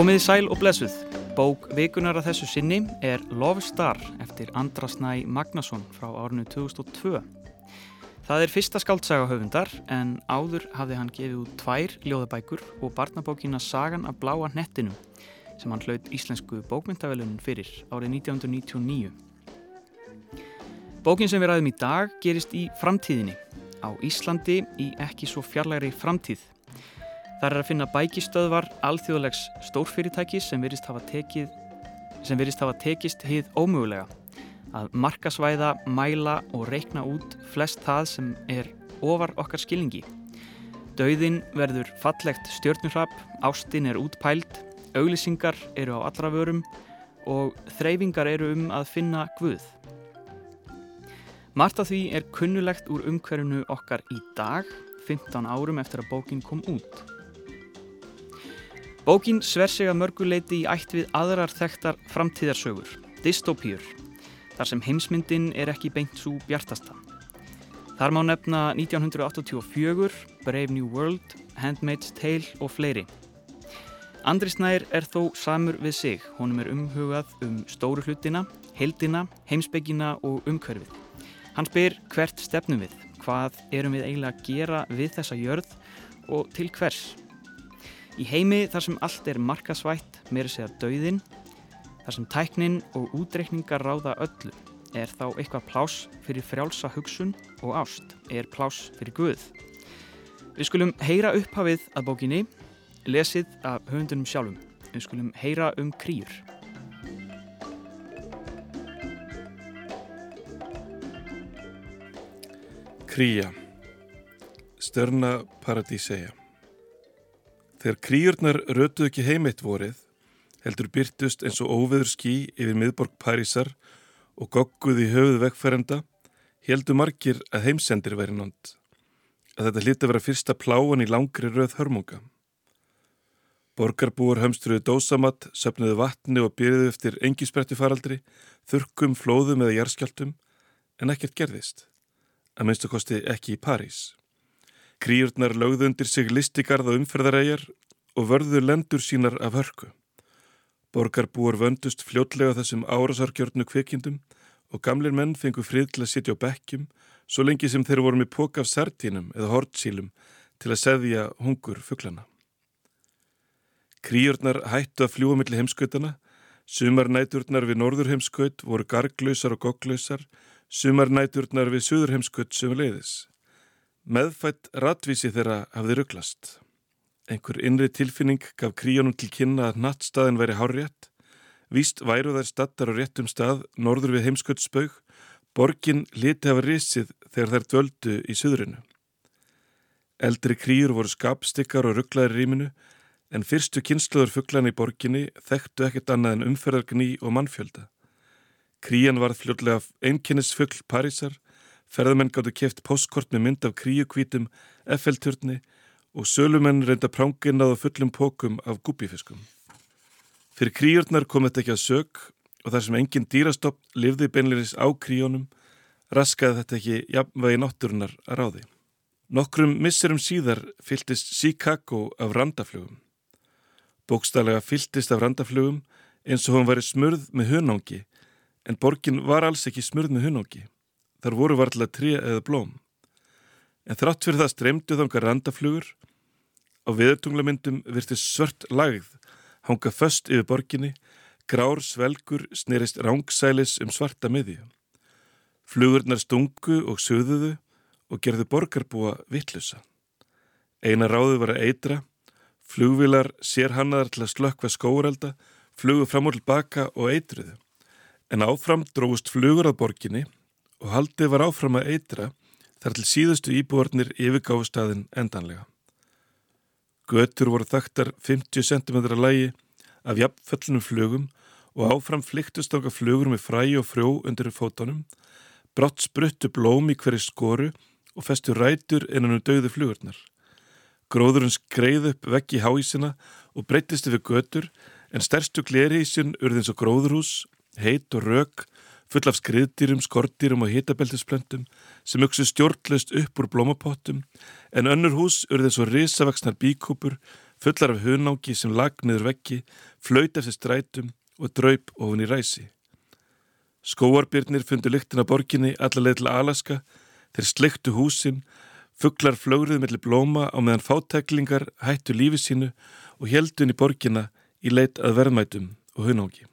Komiði sæl og blessuð. Bók vikunar að þessu sinni er Love Star eftir Andrasnæ Magnason frá árinu 2002. Það er fyrsta skáldsaga höfundar en áður hafði hann gefið út tvær ljóðabækur og barnabókina Sagan af bláa hnettinum sem hann hlaut íslensku bókmyndavelunin fyrir árið 1999. Bókin sem við ræðum í dag gerist í framtíðinni, á Íslandi í ekki svo fjarlægri framtíð. Það er að finna bækistöðvar alþjóðlegs stórfyrirtækis sem virist hafa, tekið, sem virist hafa tekist hið ómögulega að markasvæða, mæla og reikna út flest það sem er ofar okkar skilningi. Dauðin verður fallegt stjörnurrapp, ástin er útpæld, auglýsingar eru á allra vörum og þreyfingar eru um að finna guð. Marta því er kunnulegt úr umhverfunu okkar í dag, 15 árum eftir að bókin kom út. Bókin sver sig að mörguleiti í ætt við aðrar þekktar framtíðarsögur, dystopíur, þar sem heimsmyndin er ekki beint svo bjartasta. Þar má nefna 1984, Brave New World, Handmaid's Tale og fleiri. Andri Snær er þó samur við sig, honum er umhugað um stóru hlutina, heldina, heimsbyggina og umhverfið. Hann spyr hvert stefnum við, hvað erum við eiginlega að gera við þessa jörð og til hvers. Í heimi þar sem allt er markasvætt, meira segja dauðin, þar sem tæknin og útreikningar ráða öllu, er þá eitthvað plás fyrir frjálsa hugsun og ást, er plás fyrir Guð. Við skulum heyra upphafið að bókinni, lesið af höfundunum sjálfum. Við skulum heyra um krýjur. Kría Störna Paradíseia Þegar kríurnar rötuð ekki heimitt vorið, heldur byrtust eins og óveður skí yfir miðborg Parísar og gogguð í höfuð vegfærenda, heldur margir að heimsendir væri nátt. Að þetta hliti að vera fyrsta pláan í langri röð hörmunga. Borgarbúar hömstruðu dósamatt, söpnuðu vatni og byrjuðu eftir engisbretti faraldri, þurkum, flóðum eða jarskjáltum, en ekkert gerðist. Að minnstu kosti ekki í París. Kríurnar lögðu undir sig listigarð og umferðaræjar og vörðu lendur sínar af hörku. Borgarbúar vöndust fljótlega þessum árasarkjörnu kvikindum og gamlir menn fengu frið til að sitja á bekkjum svo lengi sem þeir voru með pók af sardínum eða hortsílum til að seðja hungur fugglana. Kríurnar hættu að fljúa millir heimskautana, sumarnæturnar við norðurheimskaut voru garglausar og gogglausar, sumarnæturnar við söðurheimskaut sem leiðis. Meðfætt ratvísi þeirra hafði rugglast. Einhver innri tilfinning gaf kríunum til kynna að nattstaðin væri hárrétt. Víst væru þær stattar á réttum stað, norður við heimsköldsbaug. Borgin liti hafa risið þegar þær dvöldu í suðrinu. Eldri kríur voru skapstikkar og rugglaðir rýminu, en fyrstu kynsluður fugglan í borginni þekktu ekkert annað en umferðargni og mannfjölda. Krían varð fljótlega einkinnisfuggl Parísar, Ferðamenn gáttu keft postkort með mynd af kríukvítum, FL-turni og sölumenn reynda pránginnað á fullum pókum af gúbífiskum. Fyrir kríurnar kom þetta ekki að sög og þar sem engin dýrastopp livði beinleiris á kríunum, raskaði þetta ekki jafnvegi nátturinnar að ráði. Nokkrum misserum síðar fyltist Chicago af randaflugum. Bókstallega fyltist af randaflugum eins og hún væri smurð með hunangi, en borgin var alls ekki smurð með hunangi. Þar voru varðilega trí eða blóm. En þrátt fyrir það streymdu þangar randaflugur. Á viðartunglamyndum virtist svört lagð, hanga föst yfir borginni, grár svelgur snerist rángsælis um svarta miðju. Flugurnar stungu og söðuðu og gerðu borgarbúa vittlusa. Eina ráðu var að eitra, flugvilar sér hannaðar til að slökkva skóralda, flugu fram og tilbaka og eitruðu. En áfram dróðust flugur að borginni og haldið var áfram að eitra þar til síðustu íbúarnir yfirgáfustæðin endanlega. Götur voru þaktar 50 cm lægi af jafnföllunum flugum og áfram flyktust okkar flugur með fræ og frjó undir fótonum, brott spruttu blóm í hverju skoru og festu rætur innan um döðu flugurnar. Gróðurinn skreið upp vekk í háísina og breytist yfir götur en stærstu glerhísin urðins og gróðurhús, heit og rök full af skriðdýrum, skortdýrum og hitabeltisplöntum sem auksu stjórnlaust upp úr blómapottum en önnur hús urðið svo risavaksnar bíkúpur fullar af hunángi sem lagniður veggi, flöyt eftir strætum og draup ofin í ræsi. Skóarbyrnir fundu lyktin af borginni allarleið til Alaska, þeir slektu húsin, fugglar flögruð mellir blóma á meðan fátæklingar hættu lífi sínu og heldun í borginna í leit að verðmætum og hunángi.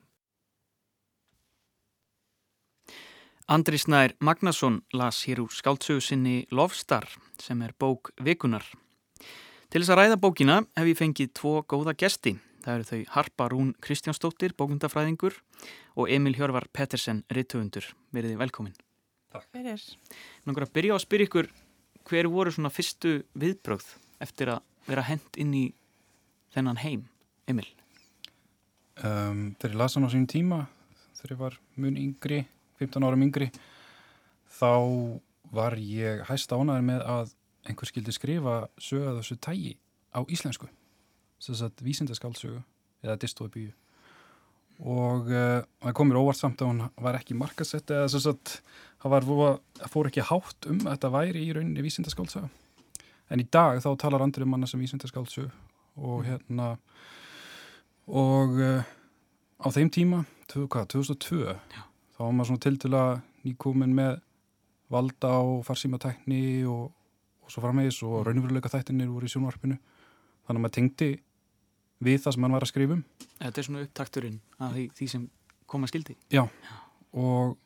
Andri Snær Magnason las hér úr skáltsögu sinni Lofstar sem er bók vikunar. Til þess að ræða bókina hef ég fengið tvo góða gesti. Það eru þau Harpa Rún Kristjánsdóttir, bókundafræðingur og Emil Hjörvar Pettersen, rittöfundur. Verðið velkomin. Takk fyrir. Náttúrulega að byrja á að spyrja ykkur hver voru svona fyrstu viðbrögð eftir að vera hend inn í þennan heim, Emil? Um, þegar ég lasa hann á sínum tíma, þegar ég var mun yngri, 15 árum yngri, þá var ég hæst ánæður með að einhver skildi skrifa sögða þessu tægi á íslensku þess að vísindaskáldsögu eða dystopíu og uh, það komir óvart samt að hún var ekki markasett eða þess að það fór ekki hátt um að þetta væri í rauninni vísindaskáldsögu en í dag þá talar andri um manna sem vísindaskáldsögu og hérna og uh, á þeim tíma, hvað, 2002 Já. Þá var maður svona til til að nýkomin með valda á farsímatekni og, og svo framvegis og mm. raunveruleika þættinir voru í sjónvarpinu. Þannig að maður tengdi við það sem hann var að skrifum Þetta er svona upptakturinn af því, því sem koma skildi Já, Já. Og,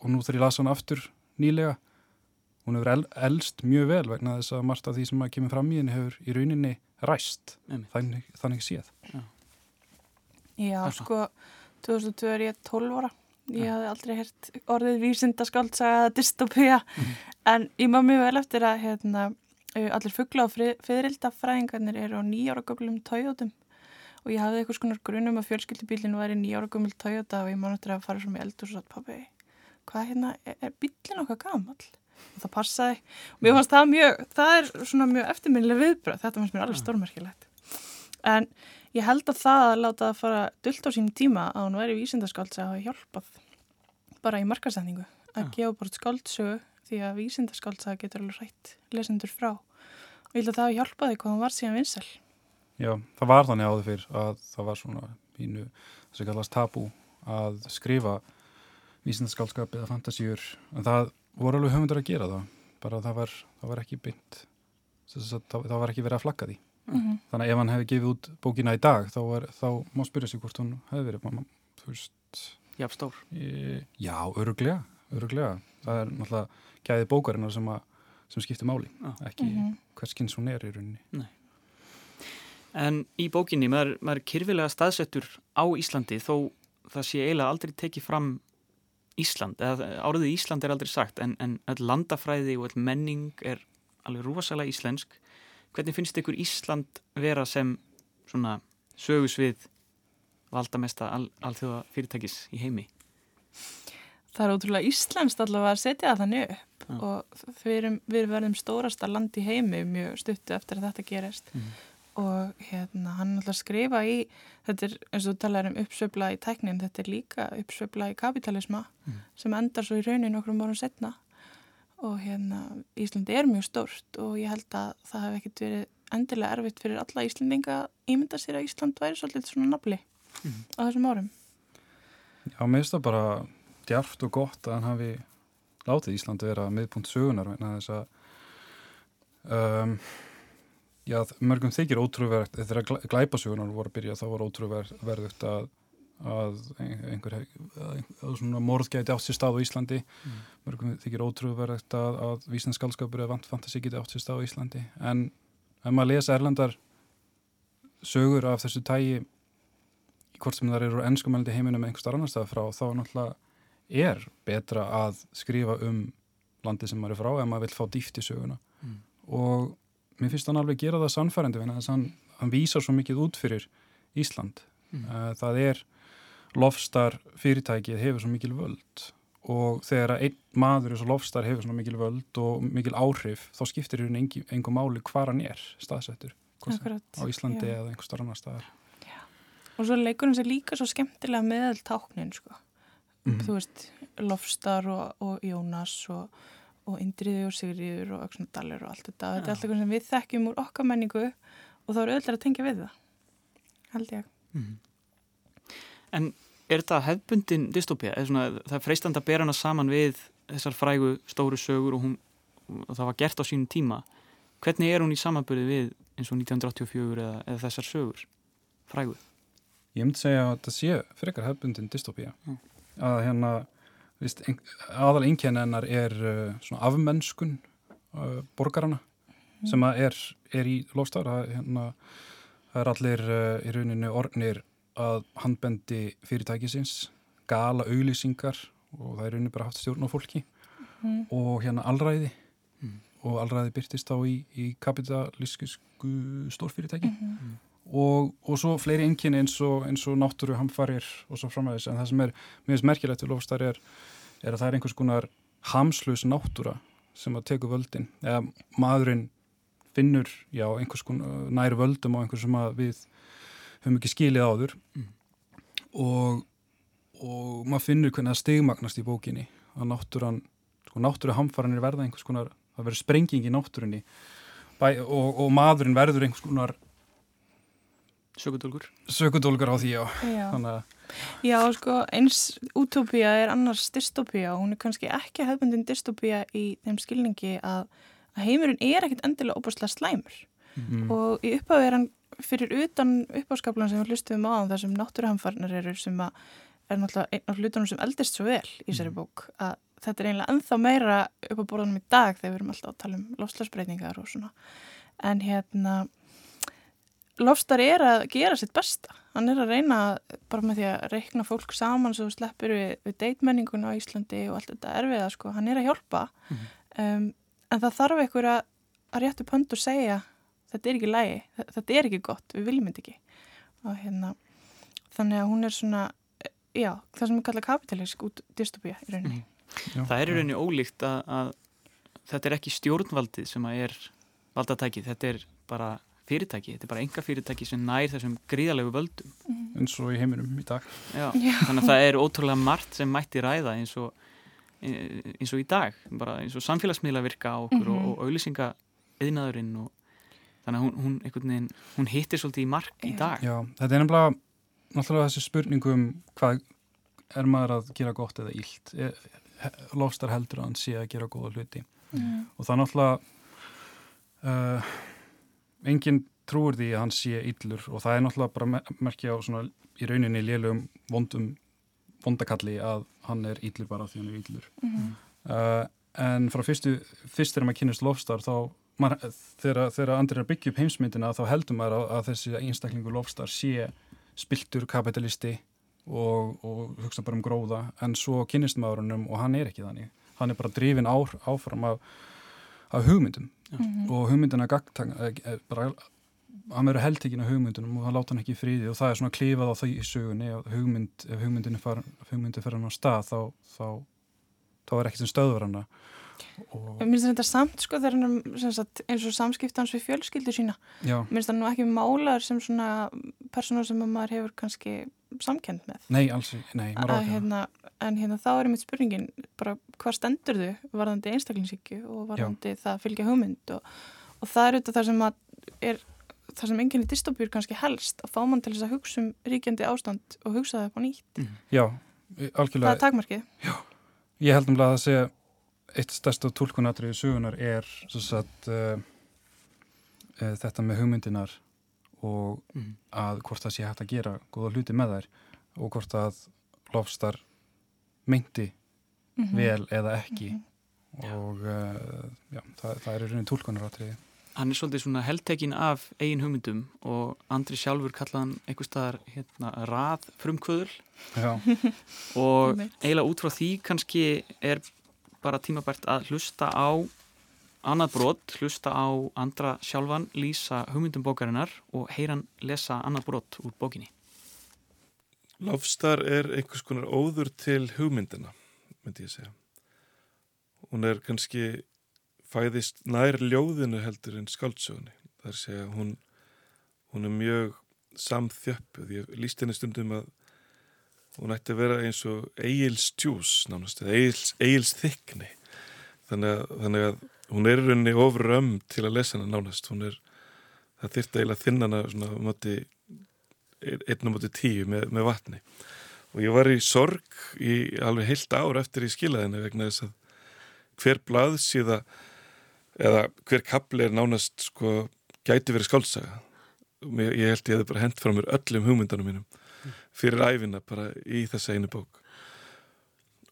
og nú þegar ég lasa hann aftur nýlega hún hefur el, elst mjög vel vegna þess að margt af því sem að kemur fram í henni hefur í rauninni ræst. Þannig, þannig séð. Já, Já sko 2002 er ég 12 ára ég hafði aldrei hert orðið vísindaskáltsaga dystopía. Mm en ég má mjög vel eftir að hérna allir fuggla og fyririldafræðingarnir eru á nýjára gömlum Toyotum. Og ég hafði eitthvað svona grunum að fjölskyldubílinu væri nýjára gömul Toyota og ég eftir að fara svona með eldur og svo að pabbi, hvað hérna, er, er bílinu okkar gamal? Og það passaði. Og mér fannst það mjög, það er svona mjög eftirminnileg viðbröð, þetta fannst mér alveg stórmerkilegt. En ég held að það að láta það fara dullt á sínum tíma að hún væri vísindaskálds að hafa hjálpað bara í markasendingu að gefa bort skáldsögu því að vísindaskáltsaga getur alveg rætt lesendur frá. Og ég held að það hjálpaði hvað hann var síðan vinsel Já, það var þannig áður fyrr að það var svona pínu þess að kallast tabú að skrifa vísindaskálskap eða fantasíur. En það voru alveg höfundur að gera það bara það var, það var ekki bynd það, það var ekki verið að flagga því. Mm. -hmm. þannig að ef hann hefði gefið út bókina í dag þá, var, þá má spyrja sig hvort hún hefði verið þú veist Jafnstór Já, öruglega, öruglega það er náttúrulega gæði bókarinnar sem, sem skiptir máli ah. ekki mm -hmm. hverskins hún er í rauninni Nei. En í bókinni maður, maður er kyrfilega staðsettur á Íslandi þó það sé eiginlega aldrei tekið fram Ísland, eða áriðið Ísland er aldrei sagt en, en all landafræði og all menning er alveg rosalega íslensk hvernig finnst ykkur Ísland vera sem svona sögusvið valdamesta al, alþjóða fyrirtækis í heimi? Það er ótrúlega íslenskt allavega að setja það þannig upp ja. og við, erum, við verðum stórasta land í heimi mjög stuttu eftir að þetta gerist mm. og hérna hann alltaf að skrifa í þetta er eins og þú talar um uppsöfla í tæknin, þetta er líka uppsöfla í kapitalisma mm. sem endar svo í raunin okkur um orðum setna og hérna Íslandi er mjög stórt og ég held að það hef ekkert verið endilega erfitt fyrir alla Íslandinga að ímynda sér að Ísland væri svolítið svona nafli mm. á þessum árum Já, mér finnst það bara djarft og gott að hann hafi látið Íslandi vera miðpunkt sögunar þess að um, já, mörgum þykir ótrúverð þegar glæpasögunar voru að byrja þá var ótrúverðugt að, að einhver að morð gæti átt sér stað á Íslandi mm. mörgum þykir ótrúverðugt að, að vísnarskálskapur eða fantasi geti átt sér stað á Íslandi en ef maður lesa erlandar sögur af þessu tægi hvort sem það eru ennskumældi heiminum einhver starf annar stað frá þá náttúrulega er betra að skrifa um landi sem maður er frá ef maður vil fá dýft í söguna mm. og mér finnst hann alveg gera það sannfærandi þannig að hann, hann vísar svo mikið út fyrir Ísland mm. uh, það er lofstar fyrirtækið hefur svo mikil völd og þegar einn maður eins og lofstar hefur svo mikil völd og mikil áhrif þá skiptir hérna engum máli hvar hann er staðsettur á Íslandi Já. eða einhver starf annar staðar. Og svo leikur hann sér líka svo skemmtilega meðal táknin sko mm -hmm. þú veist, Lofstar og, og Jónas og, og Indriði og Sigriður og Öksnadalur og allt þetta, ja. þetta er allt eitthvað sem við þekkjum úr okkar menningu og þá eru öll að tengja við það held ég mm. En er þetta hefbundin dystopía? Er svona, það er freistand að bera hana saman við þessar frægu stóru sögur og, hún, og það var gert á sínum tíma hvernig er hún í samanbyrði við eins og 1984 eða, eða þessar sögur frægu? Ég myndi segja að þetta sé frekar hefbundin dystopía mm. að hérna víst, ein, aðal einkenninnar er uh, svona afmennskun uh, borgarana mm. sem að er, er í lofstafra hérna, það er allir uh, í rauninu ornir að handbendi fyrirtækisins gala auglýsingar og það er rauninni bara haft stjórn á fólki mm. og hérna allræði mm. og allræði byrtist þá í, í kapitalísku stórfyrirtæki -hmm og, og svo fleiri enginni eins og, og náttúru hamfarir og svo framæðis en það sem er mjög merkilegt við lofstæri er, er að það er einhvers konar hamslus náttúra sem að teku völdin. Eða maðurinn finnur já, einhvers konar nær völdum á einhvers sem við höfum ekki skilið áður. Mm. og, og maður finnur hvernig það stigmagnast í bókinni að náttúran, sko náttúru hamfarinir verða einhvers konar, það verður sprenging í náttúrunni. Bæ, og, og maðurinn verður einhvers konar Sökudólgur. Sökudólgur á því, já, já. Já, sko, eins utopía er annars dystopía og hún er kannski ekki hefðbundin dystopía í þeim skilningi að, að heimurinn er ekkit endilega óbúslega slæmur. Mm. og í upphafi er hann fyrir utan uppáskaplan sem við hlustum á þar sem náttúruhamfarnar eru sem að er náttúrulega einn af hlutunum sem eldist svo vel í sér bók að þetta er einlega enþá meira upp á borðanum í dag þegar við erum alltaf að tala um lofslagsbreytingar og svona. En hérna Lofstar er að gera sitt besta. Hann er að reyna bara með því að reikna fólk saman svo sleppur við, við deitmenningun á Íslandi og allt þetta erfiða sko. Hann er að hjálpa mm -hmm. um, en það þarf einhver að, að réttu pöndu segja þetta er ekki lægi, þetta er ekki gott, við viljum þetta ekki. Og hérna þannig að hún er svona, já, það sem við kalla kapitalísk út dystopía í rauninni. Mm -hmm. já, það er í rauninni ólíkt að, að þetta er ekki stjórnvaldið sem að er valdatækið, þetta er bara fyrirtæki, þetta er bara enga fyrirtæki sem nær þessum gríðalegu völdum mm. eins og í heiminum í dag Já, Já. þannig að það er ótrúlega margt sem mætti ræða eins og, eins og í dag bara eins og samfélagsmiðla virka á okkur mm -hmm. og, mhm. og auðlýsinga eðinaðurinn og þannig að hún, hún, veginn, hún hittir svolítið í mark í dag Já, þetta er nefnilega náttúrulega þessi spurningum hvað er maður að gera gott eða ílt lofstar heldur að hann sé að gera góða hluti mm. og það náttúrulega uh, enginn trúur því að hann sé yllur og það er náttúrulega bara merkja á svona í rauninni lélugum vondum vondakalli að hann er yllur bara því hann er yllur mm -hmm. uh, en frá fyrstu fyrst þegar maður kynast lofstar þá maður, þegar, þegar andrir er byggja upp heimsmyndina þá heldur maður að, að þessi einstaklingu lofstar sé spiltur kapitalisti og, og hugsa bara um gróða. En svo kynist maður hannum og hann er ekki þannig. Hann er bara drifin áfram af, af hugmyndum mm -hmm. og hugmyndina gagtang bara hann verður heldtekinn af hugmyndunum og það láta hann ekki í fríði og það er svona klífað á því í sögunni ef hugmynd, hugmyndin fer hann á stað þá, þá, þá er ekkert sem stöður hann Mér finnst þetta samt sko þegar hann sagt, eins og samskiptans við fjölskyldu sína Já. mér finnst það nú ekki málaður sem svona persónu sem maður hefur kannski samkend með. Nei, alls, nei, maður á hérna En hérna þá er einmitt spurningin bara hvað stendur þau varðandi einstaklingsíkju og varðandi Já. það fylgja hugmynd og, og það er auðvitað það sem er það sem enginni dystopjur kannski helst að fá mann til þess að hugsa um ríkjandi ástand og hugsa það upp á nýtt. Mm. Já, algjörlega. Það er takmarkið. Já, ég held um að það sé eitt stærsta tólkunatrið í sögunar er sagt, uh, uh, þetta með hugmyndinar og mm. að hvort það sé hægt að gera góða hluti með þær og hvort að lofstar meinti mm -hmm. vel eða ekki mm -hmm. og uh, já, það, það er í raunin tólkunarátriði Hann er svolítið svona heldtekinn af eigin hugmyndum og Andri sjálfur kallaðan einhver staðar hérna, rað frumkvöðul og eiginlega út frá því kannski er bara tímabært að hlusta á annað brot, hlusta á andra sjálfan, lýsa hugmyndum bókarinnar og heyran lesa annað brot úr bókinni. Lofstar er einhvers konar óður til hugmyndina, myndi ég segja. Hún er kannski fæðist nær ljóðinu heldur en skáldsögunni. Það er að segja, hún, hún er mjög samþjöppuð. Ég líst henni stundum að hún ætti að vera eins og Egil's Juice nánast, Egil's, Egil's Thickney þannig að, þannig að hún er rauninni ofur ömm til að lesa hana nánast. Hún er, það þyrta eiginlega þinnana svona moti, einn á moti tíu með, með vatni. Og ég var í sorg í alveg heilt ár eftir í skilaðinu vegna þess að hver blað síða eða hver kapli er nánast sko gæti verið skálsaga ég held ég hefði bara hendt frá mér öllum hugmyndanum mínum fyrir æfina bara í þessa einu bók.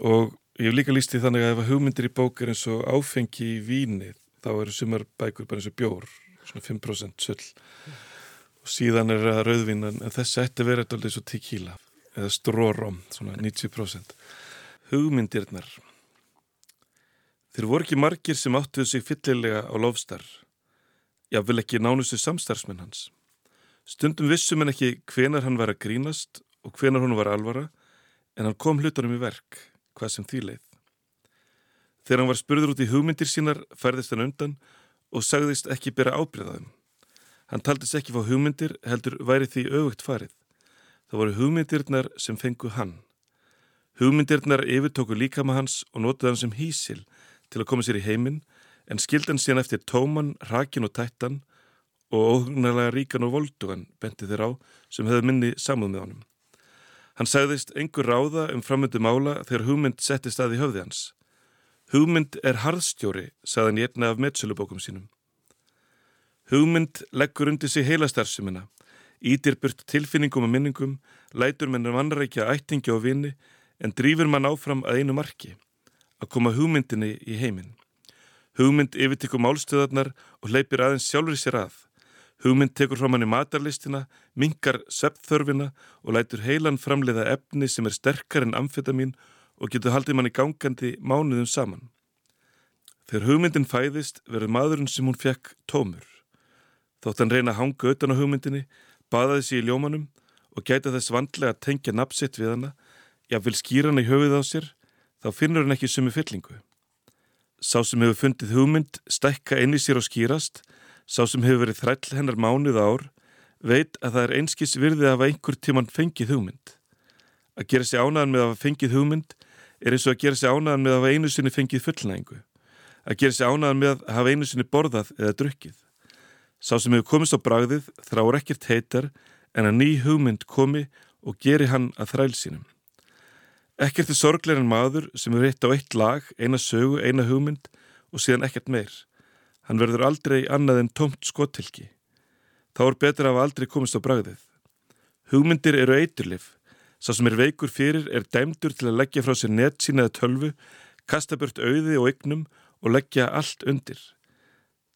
Og ég hef líka líst í þannig að ef hugmyndir í bók er eins og áfengi í víni þá eru sumar bækur bara eins og bjór svona 5% sull. Og síðan er það rauðvín en þessi ætti verið alltaf eins og tequila eða strórom, svona 90% hugmyndirnar. Þeir voru ekki margir sem áttuðu sig fyllilega á lofstar já, vil ekki nánustu samstarfsmenn hans. Stundum vissum en ekki hvenar hann var að grínast og hvenar hún var alvara en hann kom hlutunum í verk hvað sem því leið þegar hann var spurður út í hugmyndir sínar færðist hann undan og sagðist ekki bera ábyrðaðum hann taldist ekki fá hugmyndir heldur væri því auðvögt farið Það voru hugmyndirnar sem fengu hann. Hugmyndirnar yfirtóku líka með hans og notuði hann sem hísil til að koma sér í heiminn en skildan síðan eftir tóman, rakin og tættan og óhugnarlega ríkan og voldugan benti þeir á sem hefði minni samúð með honum. Hann sagðist engur ráða um framöndu mála þegar hugmynd settist að í höfði hans. Hugmynd er harðstjóri, sagðan ég einna af meðsölubókum sínum. Hugmynd leggur undir sig heila starfsumina Ítir burt tilfinningum og minningum, lætur mennum vannrækja ættingi og vini en drýfur mann áfram að einu marki, að koma hugmyndinni í heiminn. Hugmynd yfirtekur málstöðarnar og hleypir aðeins sjálfur sér að. Hugmynd tekur frá manni matarlistina, mingar söpþörfina og lætur heilan framleiða efni sem er sterkar en amfetamin og getur haldið manni gangandi mánuðum saman. Þegar hugmyndin fæðist verður maðurinn sem hún fekk tómur. Þótt hann reyna að hanga utan á hugmyndinni baðaði sér í ljómanum og gæta þess vandlega að tengja napsitt við hana, já vil skýra hana í höfuð á sér, þá finnur hann ekki sumi fyllingu. Sá sem hefur fundið hugmynd stækka einni sér og skýrast, sá sem hefur verið þræll hennar mánuð ár, veit að það er einskis virðið hafa einhver tíman fengið hugmynd. Að gera sér ánaðan með að fengið hugmynd er eins og að gera sér ánaðan með að einu sinni fengið fullnægingu. Að gera sér ánaðan með að hafa einu sinni borðað eða drukkið. Sá sem hefur komist á bragðið þráur ekkert heitar en að ný hugmynd komi og geri hann að þræl sínum. Ekkert er sorgleir en maður sem er eitt á eitt lag, eina sögu, eina hugmynd og síðan ekkert meir. Hann verður aldrei annað en tómt skottilki. Þá er betur að aldrei komist á bragðið. Hugmyndir eru eiturlif. Sá sem er veikur fyrir er dæmdur til að leggja frá sér net sínaða tölvu, kasta burt auði og ygnum og leggja allt undir.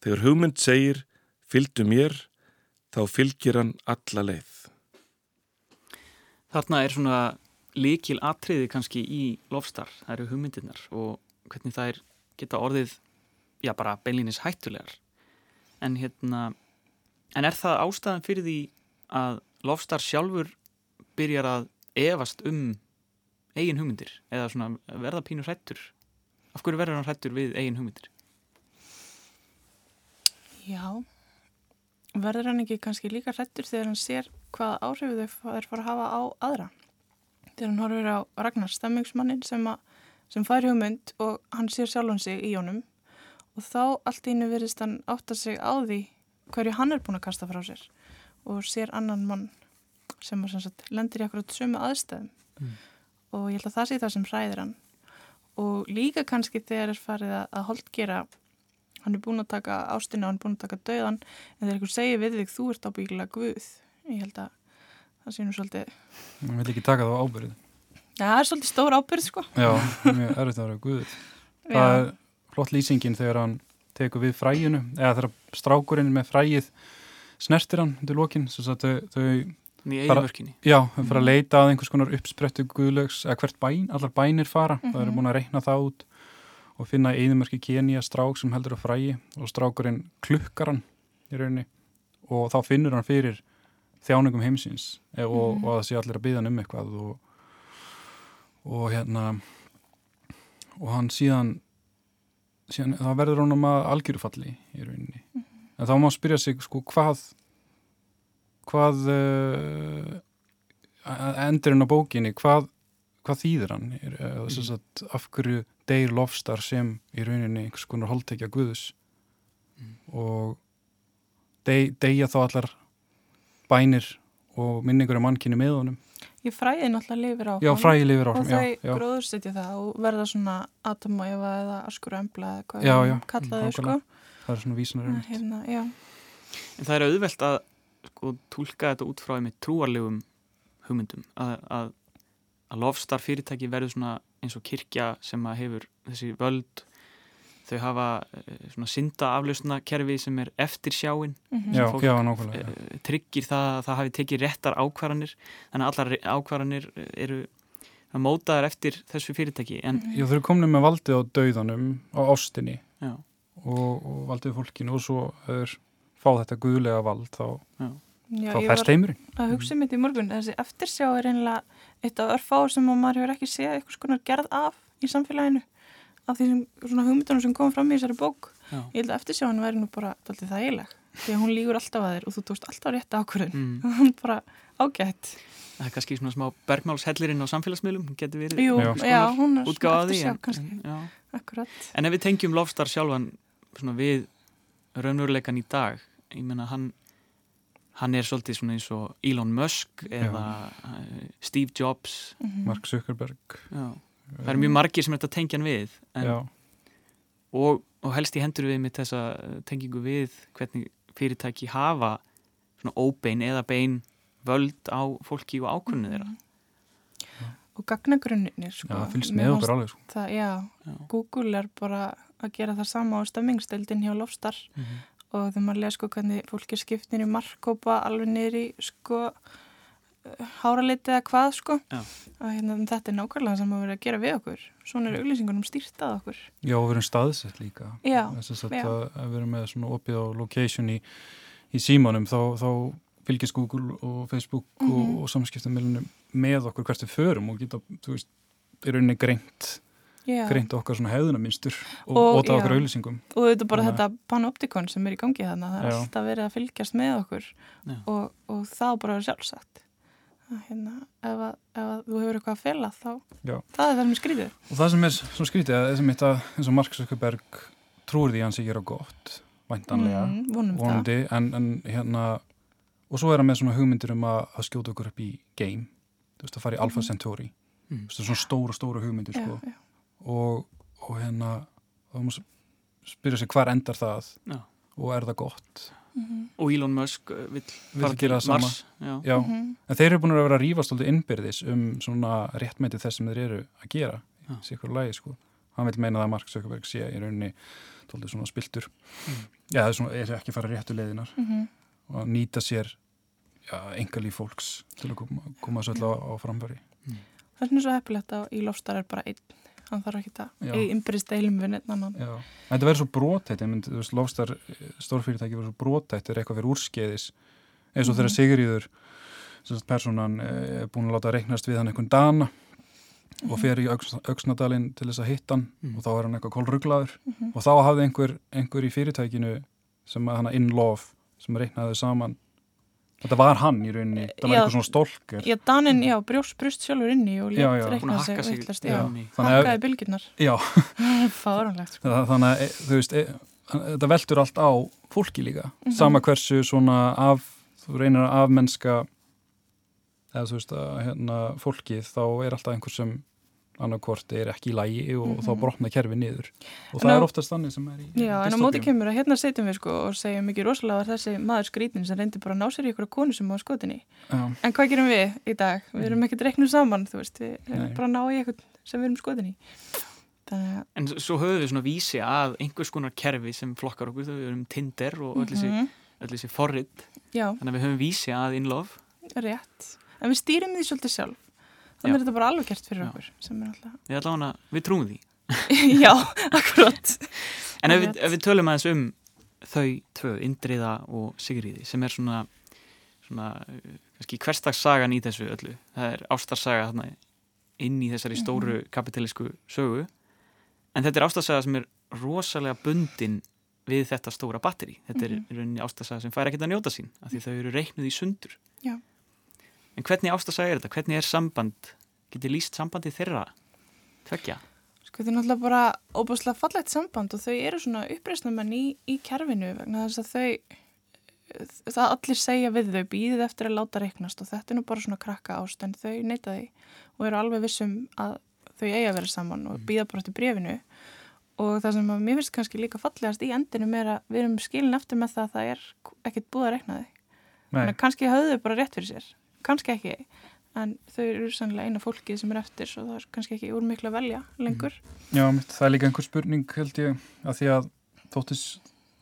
Þegar hugmynd segir fylgdu mér, þá fylgir hann alla leið. Þarna er svona líkil atriði kannski í lofstar, það eru hugmyndirnar og hvernig það er geta orðið, já bara beinlinis hættulegar. En hérna, en er það ástæðan fyrir því að lofstar sjálfur byrjar að evast um eigin hugmyndir eða svona verða pínur hrættur? Af hverju verður hann hrættur við eigin hugmyndir? Já, verður hann ekki kannski líka hrettur þegar hann sér hvað áhrifu þau er fara að hafa á aðra þegar hann horfir á Ragnar stemmingsmannin sem, sem fær hugmynd og hann sér sjálfan sig í honum og þá allt íni verðist hann átta sig á því hverju hann er búin að kasta frá sér og sér annan mann sem, sem sagt, lendir í akkurat sömu aðstæðum. Mm. og ég held að það sé það sem hræðir hann. Og líka kannski þegar er farið að, holdgera hann er búin að taka ástina og hann er búin að taka döðan en þegar einhver segir við þig þú ert ábyggilega Guð. Ég held að það sé nú svolítið hann vil ekki taka það á ábyrð Já, það er svolítið stór ábyrð sko. Já, mjög erfitt að vera Guð. Það er flott lýsingin þegar hann tekur við fræginu eða þegar strákurinn með frægið snertir hann þau, þau í eigumörkinni Já, þau fara að leita að einhvers konar uppsprettu Guðlögs eða hvert bæn, allar bænir fara mm -hmm. það eru búin að reyna það út og finna eðimörki Kenia strák sem heldur að frægi og strákurinn klukkar hann í rauninni og þá finnur hann fyrir þjáningum heimsins e, og, mm. og það sé allir að byggja hann um eitthvað og, og hérna og hann síðan, síðan þá verður hann um að algjörufalli í rauninni mm. en þá má hann spyrja sig sko hvað hvað uh, endurinn á bókinni hvað, hvað þýðir hann er, er, mm. að, af hverju deyr lofstar sem í rauninni einhvers konar holdtekja Guðus mm. og dey, deyja þá allar bænir og minningur um mannkynni með honum Ég fræði náttúrulega lifir á já, fræði lifir á og já, já, þau gróðursetja það og verða svona atomæfa eða askur embla eða hvað Já, já, kalla þau sko. Það er svona vísnar um hérna, já, En það er auðvelt að sko, tólka þetta út frá einmitt trúarlegum hugmyndum að, að, að lofstar fyrirtæki verður svona eins og kirkja sem að hefur þessi völd þau hafa eh, svona synda aflausna kerfi sem er eftir sjáin mhm. já, fólk, já, nákvæmlega já. tryggir það að það hafi tekið réttar ákvarðanir þannig að allar ákvarðanir eru það mótaðar eftir þessu fyrirtæki en já, þau eru komin með valdið á dauðanum á ástinni. Og, og valdið fólkinu og svo er fá þetta guðlega vald þá, já, þá ég færst var heimurinn. að hugsa mitt í morgun. Þessi eftirsjá er einlega eitt af örfáur sem að maður hefur ekki séð eitthvað skonar gerð af í samfélaginu af því sem svona hugmyndunum sem kom fram í þessari bók já. ég held að eftirsjáin væri nú bara alltaf þægileg því að hún lígur alltaf að þér og þú tókst alltaf rétt ákvörðun Mm. hún bara ágætt það er kannski svona smá bergmálshellirinn á samfélagsmiðlum getur verið Jú, Já. já, hún er útgáfa svona af því eftirsjá kannski, en, já. akkurat en ef við tengjum Lofstar sjálfan svona við raunveruleikan í dag ég menna hann hann er svolítið svona eins og Elon Musk eða uh, Steve Jobs Mhm. Mark Zuckerberg já. Það eru mjög margir sem er þetta tengjan við en, og, og helst í hendur við með þessa uh, tengingu við hvernig fyrirtæki hafa svona óbein eða bein völd á fólki og ákunni þeirra og gagnagrunnir sko. já, það fylgst með okkur alveg sko. það, já, Já. Google er bara að gera það sama á stemmingsdeildin hjá Lofstar Mhm. og þegar maður lega sko hvernig fólki er skiptin í markkópa alveg niður í sko háraliti eða hvað sko. Já. að hérna, þetta er nákvæmlega sem að vera að gera við okkur. Svona er auglýsingunum stýrt að okkur. Já, og við erum staðsett líka. Þess að, við erum með svona opið á location í, í símanum. Þá, þá fylgist Google og Facebook Mhm. og, og samskiptamilunum með okkur hvert við förum og geta, þú veist, í rauninni greint, Já. greint okkar svona hefðunarmynstur og, Og, og okkur auðlýsingum og þetta er bara Þannig þetta panoptikon sem er í gangi þannig að það er Já. alltaf verið að fylgjast með okkur og, og það bara vera sjálfsagt hérna, ef, að, ef að þú hefur eitthvað að fela þá Já. það er það sem er skrítið og það sem er svona skrítið að þessum mitt að eins og Mark Zuckerberg trúir því að hann sé gera gott væntanlega, mm, vonum það vonandi en, en hérna og svo er hann með svona hugmyndir um að, að skjóta okkur upp í game, þú veist að fara í Alpha Mhm. Centauri Mm. þú veist, svona stóra, stóra hugmyndir já, sko. já. og, og hérna þá má spyrja sig hvar endar það Já. og er það gott Mhm. og Elon Musk vill Vill fara gera til það Mars já. Já, Mhm. en þeir eru búin að vera að rífast alltaf innbyrðis um svona réttmæti þess sem þeir eru að gera í sikur lagi sko hann vil meina það að Mark Zuckerberg sé í rauninni tóltið svona spiltur Mm. já, það er, svona, er ekki að fara réttu leiðinar Mhm. og nýta sér já, engalíf fólks til að koma, koma svo alltaf á, á framfæri það er svona svo heppilegt að í lofstar er bara einn hann þarf ekki að Já. innbyrðist deilum við neitt annan Já, en þetta verður svo veist, lofstar stórfyrirtæki verður svo brotætt er eitthvað fyrir úrskeiðis eins og Mhm. þegar Sigriður sem sagt, personan eh, er búin að láta reiknast við hann einhvern dana og fer í Öxn, Öxnadalinn til þess að hitta hann Mhm. og þá er hann eitthvað kólruglaður Mhm. og þá hafði einhver, einhver í fyrirtækinu sem að hann in love sem reiknaði saman þetta var hann í rauninni, það var Já. eitthvað svona stólker Já, Danin, já, brjóst brjóst sjálfur inni og létt reikna sig vittlust, já. já, inn í- Þannig að- hakkaði bylgirnar já, fáránlegt, sko þannig að e, þú veist, e, þetta veltur allt á fólki líka, Mhm. sama hversu svona af, þú reynir að afmennska eða þú veist að hérna fólkið þá er alltaf einhver sem annarkvort er ekki í lægi og Mhm. þá brotna kerfi niður. Og En það á- er oftast þannig sem er í Já, en á móti kemur að hérna setjum við sko og segjum ekki rosalega að þessi maður skrítin sem reyndi bara að ná sér í ykkur konu sem á skotinni Já, En hvað gerum við í dag? Við erum ekkert reiknum saman, þú veist, við erum Nei. bara að ná í eitthvað sem við erum skotin í. Þannig en svo höfum við svona vísi að einhvers konar kerfi sem flokkar okkur þau erum Tinder og öll þessi, Mhm. öll þessi forrit. Já, þannig að við höfum vísi að in love. Rétt. En við stýrum því svolítið sjálf Þannig er þetta bara alveg gert fyrir Já. okkur alltaf við, allavega, við trúum því Já, akkurat en ef við, ef við tölum aðeins um þau tvö, Indriða og Sigriði sem er svona, svona kannski hverstagssagan í þessu öllu það er ástarsaga þarna inn í þessari Mhm. stóru kapitalísku sögu en þetta er ástarsaga sem er rosalega bundin við þetta stóra batteri þetta er Mhm. í rauninni ástarsaga sem fær ekkert að njóta sín af því þau eru reiknuð í sundur Já. En hvernig ástarsaga er þetta? hvernig er samband? Getið líst sambandi þeirra tvekja? Sko þetta er náttúrulega bara óbúslega fallegt samband og þau eru svona uppreisnamenn í, í kerfinu vegna þess að þau það allir segja við þau býðið eftir að láta reiknast og þetta er nú bara svona krakka ást en þau neyta því og eru alveg vissum að þau eiga að vera saman og býða bara eftir brefinu og það sem að mér finnst kannski líka fallegast í endinu er að við erum skilin eftir með það að það er ekkert búið að reikna þau. Kannski höfðu þau bara rétt fyrir sér kannski ekki, en þau eru sannlega eina fólkið sem er eftir og það er kannski ekki úr miklu að velja lengur. Já, mitt, það er líka einhver spurning held ég að því að þóttis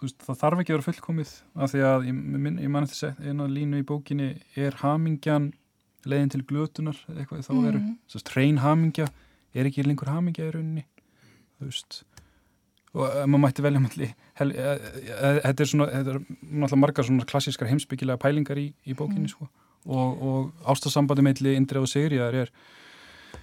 veist, það þarf ekki að vera fullkomið af því að ég, ég man eftir eina línu í bókinni er hamingjan leiðin til glötunar eitthvað þá veru, mm. -hmm. treyn hamingja er ekki lengur hamingja í rauninni þú veist. Og uh, maður mætti velja melli uh, uh, þetta er svona, þetta er náttúrulega margar svona klassískar heimsbyggilega pælingar í, í bókinni mm. sko og, og ástasambandi meðli Indrið og Sigriðar er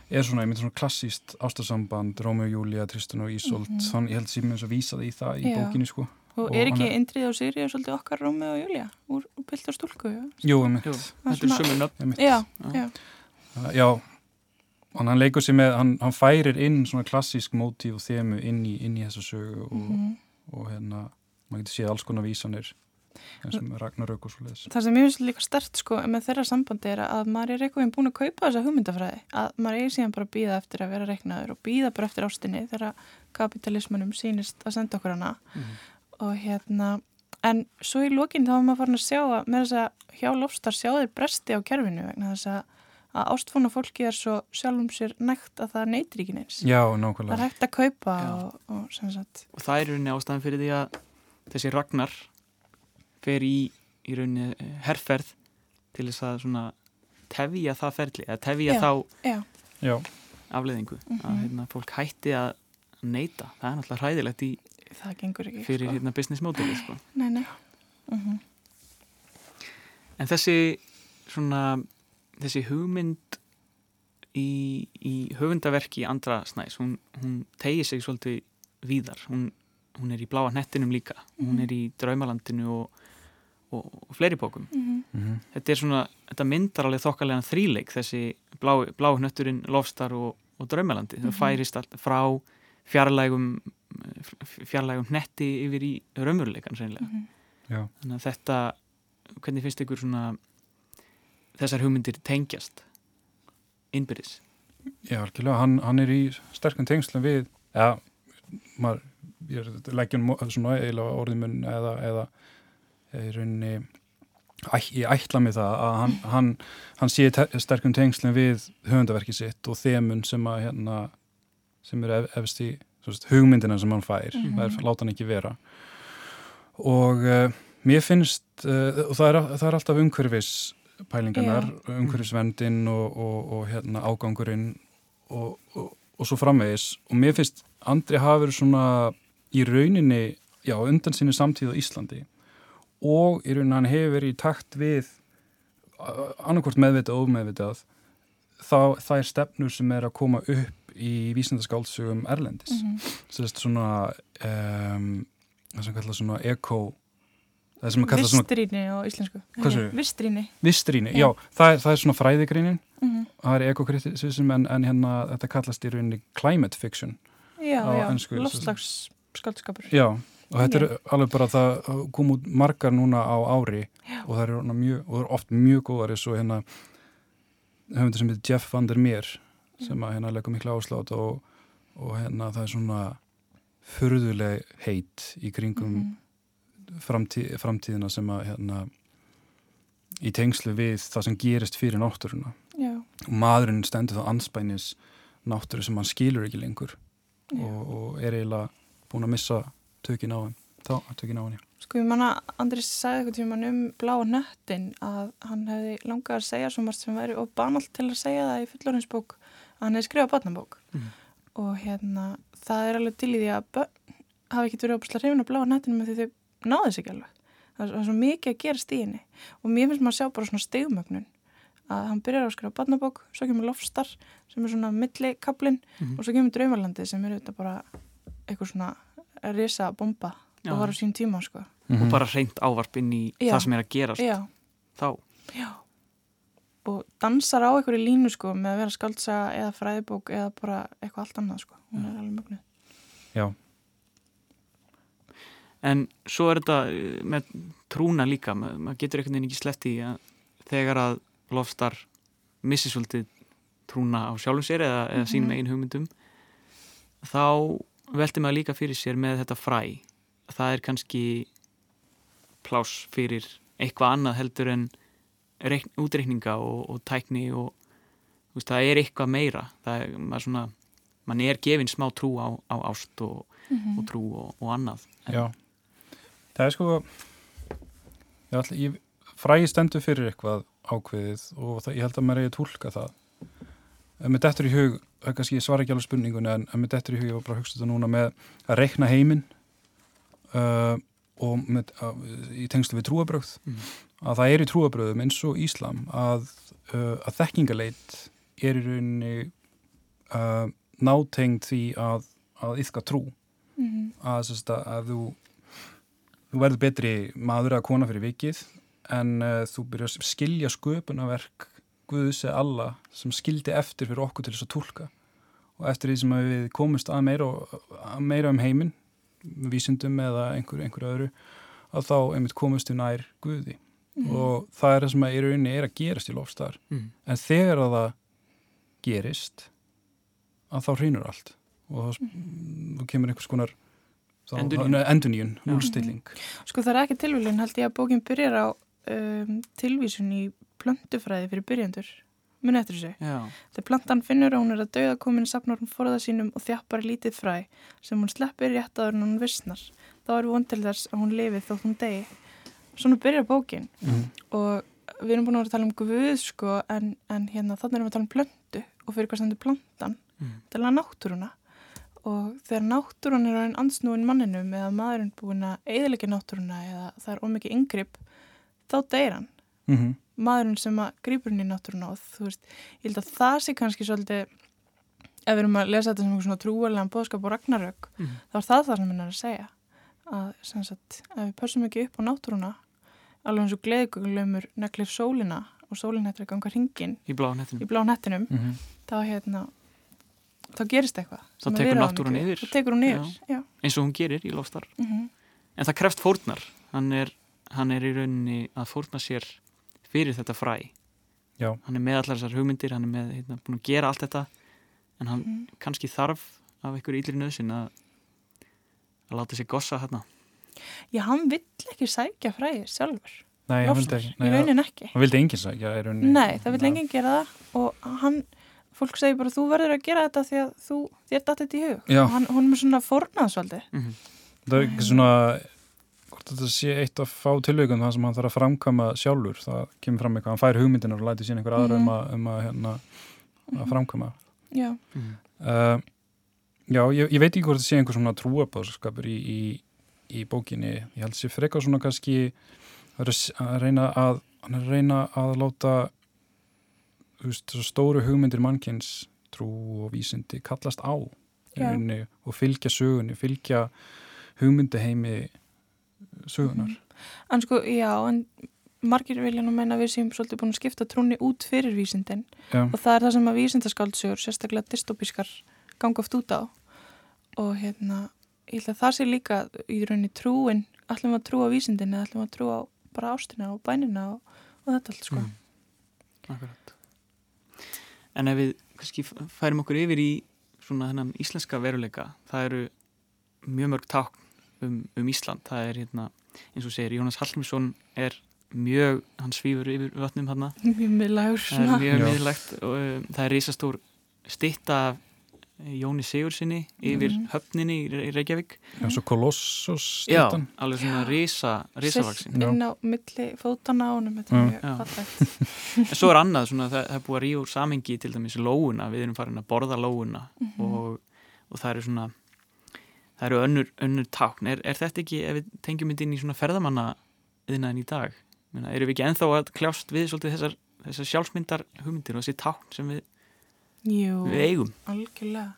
er svona, ég myndi svona klassíst ástasamband Rómi og Júlia, Tristan og Ísolt mm -hmm. þannig ég held myndi að vísa það í það í Já. bókinni sko Og er ekki Indrið og Sigri og svolítið okkar Rómi og Júlia úr, Piltur Stúlku? Jú, ég mynd. Þetta er sömur nöfn. Já, já. Já, og hann leikur sér með, hann, hann færir inn svona klassísk mótíf og þemu inn í, inn í þessu sögu og, mm -hmm. og, og hérna, maður getur séð alls konar vísanir eins og Ragnarök og svo leiðis. Það sem ég finnst líka stert sko með þeirra sambandi er að maður er eitthvað búin að kaupa þessa hugmyndafræði, að maður er síðan bara að býða eftir að vera reiknaður og býða bara eftir ástinni þegar kapitalismunum sínist að senda okkur hana. Mm -hmm og hérna en svo í lókinn þá var maður farin að sjá að með þess að hjá lofstar sjáðir bresti á kerfinu vegna þess að að ástfóna fólki er svo sjálfum sér nægt að það neytir ekki neins. Já, nákvæmlega. Það er hægt að kaupa og, og, og það er rauninni ástæðan fyrir því að þessi Ragnar fer í, í rauninni eh, herrferð til þess að svona tefja það ferli, að tefja já, þá já. afleðingu mm -hmm. að mhm. hérna, fólk hætti að neyta það er náttúrulega hræðilegt í ekki fyrir sko. hérna business modeli sko. nei, nei mhm. -huh. en þessi svona þessi hugmynd í, í höfundaverki í andra snæs, hún, hún tegir sig svolítið víðar, hún, hún er í bláa hnettinum líka, uh -huh. hún mhm. er í draumalandinu og, og, og fleiri bókum. Uh -huh. þetta er svona þetta myndar alveg þokkalega þríleik þessi blá, blá hnetturinn, lofstar og, og draumalandi, það mhm. færist frá fjarlægum fjarlægum netti yfir í raunveruleikan seinlega mm -hmm. þannig að þetta hvernig finnst ykkur svona þessar hugmyndir tengjast innbyrðis? Já, algjörlega, hann, hann er í sterkum tengslum við ja, maður, ég er leggjum svona eiginlega orðimun eða, eða í rauninni ég ætla mig það að hann, hann, hann sé sterkum tengslum við höfundaverkið sitt og þemun sem að hérna sem eru efst í veist, hugmyndina sem hann fær. Mm -hmm. það er láta hann ekki vera. Og uh, mér finnst uh, og það er, það er alltaf umhverfis pælingarnar, yeah. umhverfisvendin og, og, og hérna ágangurinn og, og svo framvegis. Og mér finnst Andri hafa verið svona í rauninni, já, undan sinni samtíð á Íslandi og í rauninni hann hefur verið í takt við annarkort meðvitað og ómeðvitað þá það er stefnur sem er að koma upp í vísindaskáldsugum Erlendis. Mm -hmm. Sérst svona um, það sem kallar svona eko Vistríni á íslensku. Vistríni. Vistríni, já, það er, það er svona fræðigreinin. Mm -hmm. það er ekokritism en, en hérna þetta kallast í rauninni climate fiction Já, já, lofslags skaldskapur Já, og þetta er alveg bara það kom út margar núna á ári já. og það er, mjög, og er oft mjög góðar eins og hérna þetta sem heitir Jeff van der Meer sem að hérna leggur miklu áslátt og, og hérna það er svona fyrðuleg heit í kringum mm -hmm. framtíð, framtíðina sem að hérna í tengslu við það sem gerist fyrir náttúruna Já. og maðurinn stendur þá anspænis náttúru sem hann skilur ekki lengur og, og er eiginlega búin að missa tökin á á já. Sko ég manna, Andris sagði eitthvað tíma um blá nöttin að hann hefði langað að segja svo margt sem væri og banalt til að segja það í fullorinsbók hann hefði skrifað barnabók. Mm. og hérna það er alveg til í því að börn hafi ekkert verið óbúslega hrifin að bláa nættinu með því þau náðu sig alveg. Það er svo mikið að gera stíðinni og mér finnst maður að sjá bara svona stegumögnun að hann byrjar að skrifa barnabók svo kemur lofstar sem er svona millikablin mm. og svo kemur draumalandi sem er auðvitað bara eitthvað svona risa bomba Já. og var á sín tíma sko. mm -hmm. og bara reynd ávarp inn í Já. það sem er að gerast Já. þá Já og dansar á einhverju línu sko með að vera skaldsaga eða fræðibók eða bara eitthvað allt annað sko hún er alveg mögnuð Já en svo er þetta eh, með trúna líka, Ma, maður getur einhvern veginn ekki sleppti í að þegar að lofstar missi svolítið trúna á sjálfum sér eða, eða Mhm. sínum einn hugmyndum þá velti maður líka fyrir sér með þetta fræ. Það er kannski pláss fyrir eitthvað annað heldur en reikn, útreikninga og, og tækni og þú veist, það er eitthvað meira. Það er, maður svona mann er gefin smá trú á, á ást og, Mhm. og trú og, og annað. Já, það er sko ég, ætla, ég fræði stendur fyrir eitthvað ákveðið og það, ég held að maður eigi að tólka það. Ef mér dettur í hug er kannski ég svara ekki alveg spurningunni en ef mér dettur í hug, ég var bara að hugsa þetta núna með að reikna heiminn uh, og með, uh, í tengslu við trúabröð Mhm. að það er í trúabröðum eins og Íslam að, uh, að þekkingaleit er í rauninni uh, nátengd því að, að yfka trú Mhm. að, sérst, að, að þú þú verður betri maður eða kona fyrir vikið en uh, þú byrjar að skilja sköpunarverk Guðs eða alla sem skildi eftir fyrir okkur til þess að tólka og eftir því sem við komumst að meira, að meira um heiminn vísindum eða einhver, einhver öðru að þá einmitt komumst við nær Guði. Mhm. og það er það sem í rauninni er að gerast í lofstar mm. en þegar að það gerist að þá hrýnur allt. Og þá, þá kemur einhvers konar Já. núlstilling Sko það er ekki tilvílun held ég að bókin byrjar á um, tilvísun í plöntufræði fyrir byrjandur. Muni eftir. Já, Þegar plantan finnur að hún er að dauða komin sapnar hún forða sínum og þjappar lítið fræ sem hún sleppir rétt áður en hún vissnar. Þá er von til þess að hún lifi þótt hún degi. Svona byrjar bókin mm. og við erum búin að vera að tala um guð sko en, en hérna þannig erum við að tala um plöntu og fyrir hvað stendur plantan mm. tala náttúruna og þegar náttúrun er einn ansnúin manninum eða maðurinn búin að eðilegja náttúruna eða það er ómikið yngripp þá deyr hann Mm -hmm. Maðurinn sem að grýpur hann í náttúruna og þú veist, ég held að það sé kannski svolítið ef við erum að lesa þetta sem einhver svona trúarlegan bóðskap og ragnarök Mm. þá er það það sem hann er að segja að sem sagt, ef við pössum ekki upp á náttúruna alveg eins og gleðgögulöfumur neglir sólina og sólin hættir að ganga hringin í blá nettinum Mm -hmm. þá hérna þá gerist eitthvað Þá tekur við. yfir. tekur yfir, já, eins og hún gerir í lofstar Mhm. en það kreft fórnar hann er, hann er í rauninni að fórna sér fyrir þetta fræ. Já. hann er með allar þessar hugmyndir hann er með, hérna, búin að gera allt þetta en hann Mhm. kannski þarf af einhverju ílri nöðsin að að láta sér gossa hérna já, hann vill ekki sækja fræði sjálfur, Nei, hann vildi ekki í Nei, ekki. hann vildi enginn sækja í rauninni. Nei, það vill enginn gera það. Og hann, fólk segir bara þú verður að gera þetta því að þú, þér datt þetta í hug. Já. og hann, hún er svona fornaðsvaldi mm -hmm. Það er ekki svona hvort þetta sé eitt af fá tilvægum það sem hann þarf að framkama sjálfur það kemur fram eitthvað, hann fær hugmyndinar og lætur sín einhver aðra um Mhm. að, um að, hérna, að framkama já, uh, Já, ég, ég veit ekki hvort það sé einhver svona trúabáðskapur í, í, í bókinni. Ég held sér frekar svona kannski að að reyna að að reyna að láta veist, stóru hugmyndir mannkins trú og vísindi kallast á rauninni og fylgja sögunni, fylgja hugmyndaheimi sögunar. en sko, já en margir vilja nú meina að við séum svolítið búin að skipta trúnni út fyrir vísindin. Já, og það er það sem að vísindaskáldsögur sérstaklega dystopískar ganga oft út á. Og hérna ég held að það sé líka í rauninni trúin. Ætlum við að trúa vísindin eða ætlum við að trúa á bara ástina og bænina og, og þetta allt sko. Mm. Akkurat. En ef við kannski færum okkur yfir í svona þennan íslenska veruleika það eru mjög mörg tákn um, um Ísland, það er hérna eins og segir, Jónas Hallgrímsson er mjög, hann svífur yfir vötnum hann mjög miðlagur það er mjög miðlægt og um, það er risastór stitta af Jóni Sigursinni yfir Mhm. höfninni í Re- í Reykjavík. Já svo Kolossus Já, alveg svona risa, risavaksin Sitt inn á milli fótana á honum þetta Mm. er mjög fallegt. En svo er annað, svona, það, það er búið að ríða úr samengi til dæmis lóuna, við erum farin að borða lóuna Mhm. og, og það eru svona það eru önnur, önnur tákn. Er, er þetta ekki, ef við tengjum þetta inn í svona ferðamanna yðnaðin í dag? Meina, erum við ekki ennþá að kljást við svolítið þessar, þessar sjálfsmyndar hugmyndir og þessi tákn sem við, Jú, við eigum? algjörlega.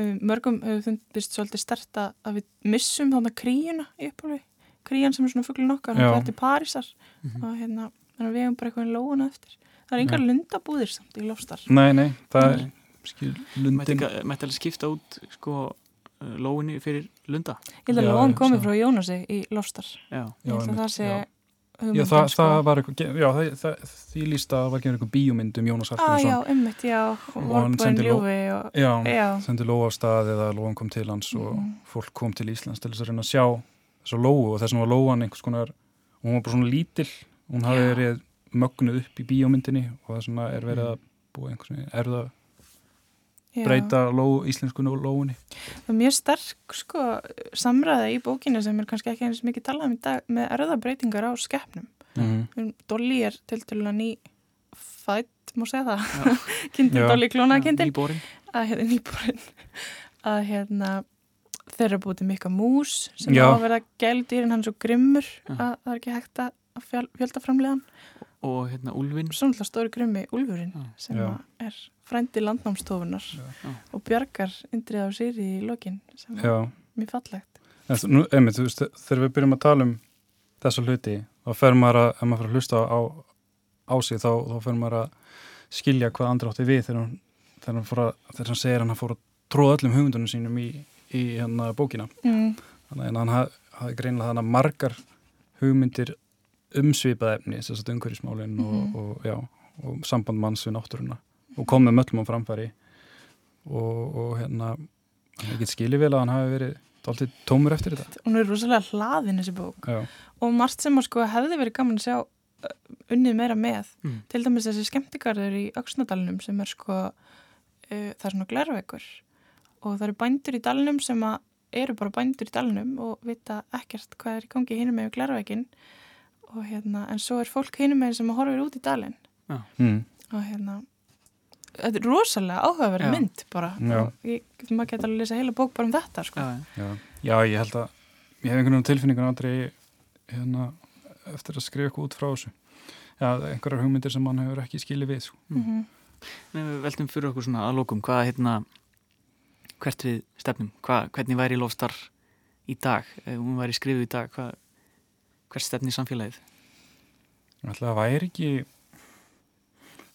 Um, mörgum hefur fundist svolítið stert að við missum þannig kríuna í upphóli krían sem er svona fugglin okkar hann fer til Parísar. Mhm. og hérna að við hefum bara eitthvað í lóuna eftir. Það er yngar lundabúðir samt í lofstar Nei, nei, það er Nei. skil, mætti, lundin mætti alveg skipta út sko, lóinni fyrir Lunda Ég held að Já, komið hugsa. frá Jónasi í Lofstar. Já, Ég held að einmitt, það sé já. Já, það, sko. það var eitthvað, já, það, það, því líst að það var ekki einhver bíómynd um Jónas Ah, já, Hallgrímsson. ummitt, já. Og ló- ljúfi og... Já, Já. sendi Lóa á stað eða Lóan kom til hans og Mhm. fólk kom til Íslands til þess að reyna að sjá þessu Lóu og þess vegna var Lóan einhvers konar, hún var bara svona lítil, hún hafi Já. verið mögnuð upp í bíómyndinni og vegna er verið að búa einhvers veginn, er það Já. breyta ló, íslenskunni og Lóunni. Það er mjög sterk sko, samræða í bókinu sem er kannski ekki eins mikið talað um í dag með erðabreitingar á skeppnum. Mm. Dolly er til dælulega ný fætt, má segja það, kindin. Dolly klónakindin, að hérna nýbúrin, að hérna þeirra búið til mikka mús sem Já. á að vera gældýrin hann er svo grimmur Já. að það er ekki hægt að fjöl- fjöldaframlegan. og hérna Úlfin Svo náttúrulega stóri grimmi Úlfurinn Já. sem er frændi landnámstofunar Já. og bjargar Indrið á Sýri í lokin sem er Já, mjög fallegt. en einmitt, þú veist, þegar við byrjum að tala um þessa hluti, þá fer maður að, ef maður fyrir að hlusta á, á sig, þá, þá fer maður að skilja hvað andri átti við þegar hann, þegar hann, að, þegar hann segir að hann fór að tróða öllum hugmyndunum sínum í, í hérna bókina. Mm. Þannig að hann haf- hafði greinilega þannig margar hugmyndir umsvipað efni, þess að umhverjismálin Mhm. og, og, já, og samband manns við náttúruna og kom með möllum á framfæri og, og hérna ég get skilið vel að hann hafi verið alltaf tómur eftir þetta. Hún er rosalega hlaðin þessi bók Já, og margt sem sko hefði verið gaman að sjá uh, unnið meira með. Mm. Til dæmis þessi skemmtigarður í Öksnadalunum sem er sko, uh, það er svona glerveikur og það eru bændur í dalnum sem að eru bara bændur í dalnum og vita ekkert hvað er í gangi hinum með glerveikin og hérna, en svo er fólk hinum með sem að horfir út í dalin mm. og hérna þetta er rosalega áhugaverð mynd bara ég, maður geta alveg að lesa heila bók bara um þetta sko. Já, já. já, ég held að ég hef einhvern veginn tilfinningun aldrei hérna, eftir að skrifa eitthvað út frá þessu Já, einhverjar hugmyndir sem hann hefur ekki skilið við sko. Mm. Mhm. Nei, við veltum fyrir okkur svona að lókum hvað hérna hvert við stefnum, hvað, hvernig væri lofstar í dag, ef hún væri skrifuð í dag hvað, hvert stefni samfélagið það væri ekki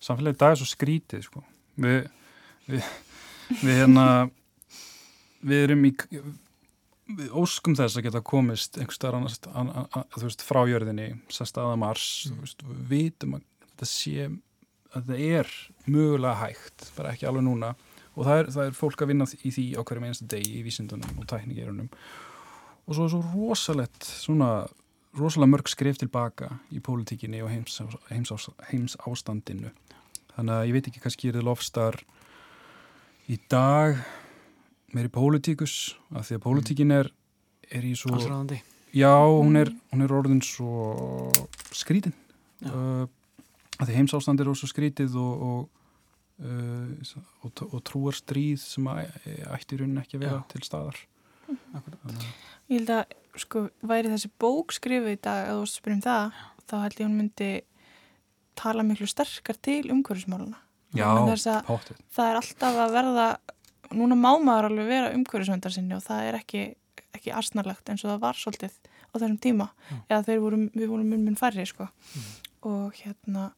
samfélagið í dag er svo skrítið sko. Við, við, við hérna við erum í við óskum þess að geta komist einhver staðar annars an, an, an, þú veist, frá jörðinni sest aða mars þú veist, við vitum að þetta sé að það er mögulega hægt bara ekki alveg núna. Og það er, það er fólk að vinna í því á hverjum einasta degi í vísindunum og tæknigerunum og svo er svo rosalett svona rosalega mörg skrif tilbaka í pólitíkinni og heims, heims, heims ástandinu þannig að ég veit ekki hvað skýrið lofstar í dag meiri pólitíkus af því að pólitíkin er, er í svo Allsráðandi já, hún er, hún er orðin svo skrítin Já. uh, af því heimsástandir er svo skrítið og og, uh, og, og trúar stríð sem að, ætti í rauninni ekki að vera Já. til staðar Akkurat. Ég held að sko væri þessi bók skrifuð í dag að þú spyrum það, þá held ég hún myndi tala miklu sterkar til umhverfismáluna. já, páttið Það er alltaf að verða, núna má maður alveg vera umhverfisvendar sinni og það er ekki, ekki asnarlegt eins og það var svolítið á þessum tíma. Já. Eða þeir voru, við vorum mun mun færri sko. Mhm. Og hérna,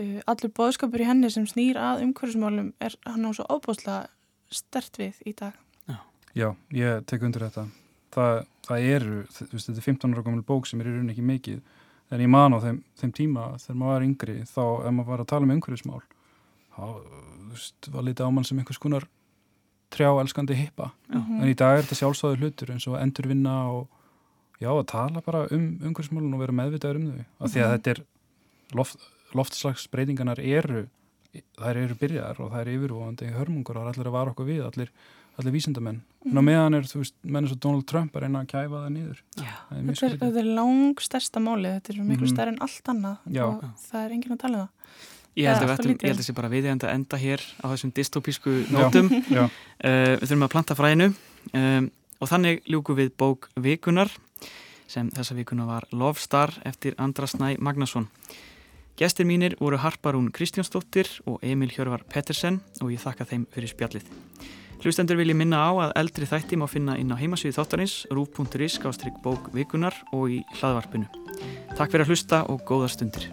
uh, allur bóðskapur í henni sem snýr að umhverfismálum er hann á svo óbúslega stert við í dag. Já, ég tek undir þetta. Það, það eru, þú veist, þetta er 15 ára gammal bók sem er í rauninni ekki mikið, en ég man á þeim, þeim tíma þegar maður var yngri, þá ef maður var að tala um umhverfismál, þá, þú veist, var litið á mann sem einhvers konar trjá elskandi hippa. Já. Mhm. En í dag er þetta sjálfstáður hlutur eins og endurvinna og já, að tala bara um umhverfismálun og vera meðvitaður um þau. Af því að Mhm. þetta er, loft, loftslagsbreytinganar eru, þær eru byrjaðar og þær eru yfirvóðandi hörmungur og allir að vara okkur við, allir, allir vísindamenn. En á meðan er, þú veist, menn eins og Donald Trump að reyna að kæfa það niður. Já. Það er mjög Þetta er, þetta er lang stærsta málið, þetta er miklu Mhm. stærri en allt annað Já. og það er enginn að tala um það. Ég Það held að við að þessi bara viðjandi að enda hér á þessum dystopísku nótum Já, Uh, við þurfum að planta fræðinu um, og þannig ljúku við bók Vikunar sem þessa vikuna var Love Star eftir Andra Snæ Magnason. Gestir mínir voru Harparún Kristjánsdóttir og Emil Hjörvar Pettersen og ég þakka þeim fyrir spjallið. Hlustendur vil ég minna á að eldri þætti má finna inn á heimasvíði þáttarins rúf.is skástrygg bók Vikunar og í hlaðvarpinu. Takk fyrir að hlusta og góða stundir.